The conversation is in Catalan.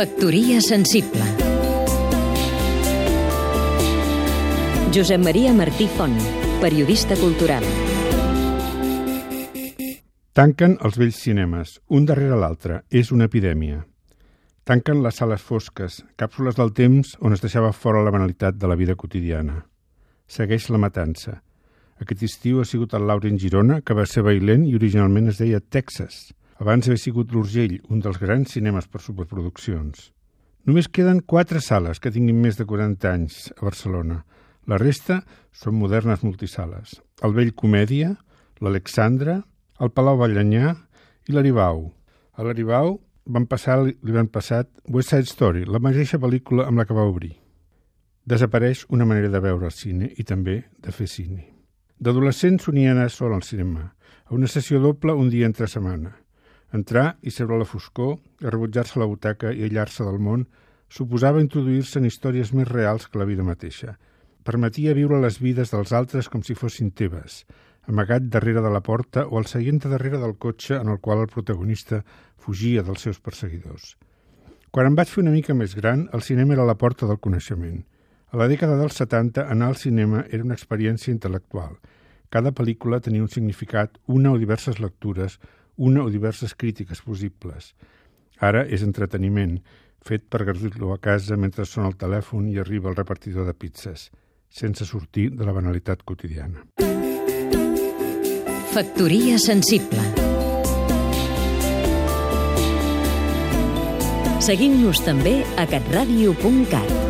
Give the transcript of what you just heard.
Factoria sensible Josep Maria Martí Font, periodista cultural Tanquen els vells cinemes, un darrere l'altre. És una epidèmia. Tanquen les sales fosques, càpsules del temps on es deixava fora la banalitat de la vida quotidiana. Segueix la matança. Aquest estiu ha sigut el Lauren Girona, que va ser bailent i originalment es deia Texas. Abans havia sigut l'Urgell, un dels grans cinemes per superproduccions. Només queden quatre sales que tinguin més de 40 anys a Barcelona. La resta són modernes multisales. El Vell Comèdia, l'Alexandra, el Palau Ballanyà i l'Aribau. A l'Aribau van passar l'hivern passat West Side Story, la mateixa pel·lícula amb la que va obrir. Desapareix una manera de veure el cine i també de fer cine. D'adolescent sonia anar sol al cinema, a una sessió doble un dia entre setmana. Entrar i seure a la foscor, rebutjar-se la butaca i aïllar-se del món, suposava introduir-se en històries més reals que la vida mateixa. Permetia viure les vides dels altres com si fossin teves, amagat darrere de la porta o al seient darrere del cotxe en el qual el protagonista fugia dels seus perseguidors. Quan em vaig fer una mica més gran, el cinema era la porta del coneixement. A la dècada dels 70, anar al cinema era una experiència intel·lectual. Cada pel·lícula tenia un significat, una o diverses lectures, una o diverses crítiques possibles. Ara és entreteniment, fet per gaudir-lo a casa mentre sona el telèfon i arriba el repartidor de pizzas, sense sortir de la banalitat quotidiana. Factoria sensible Seguim-nos també a catradio.cat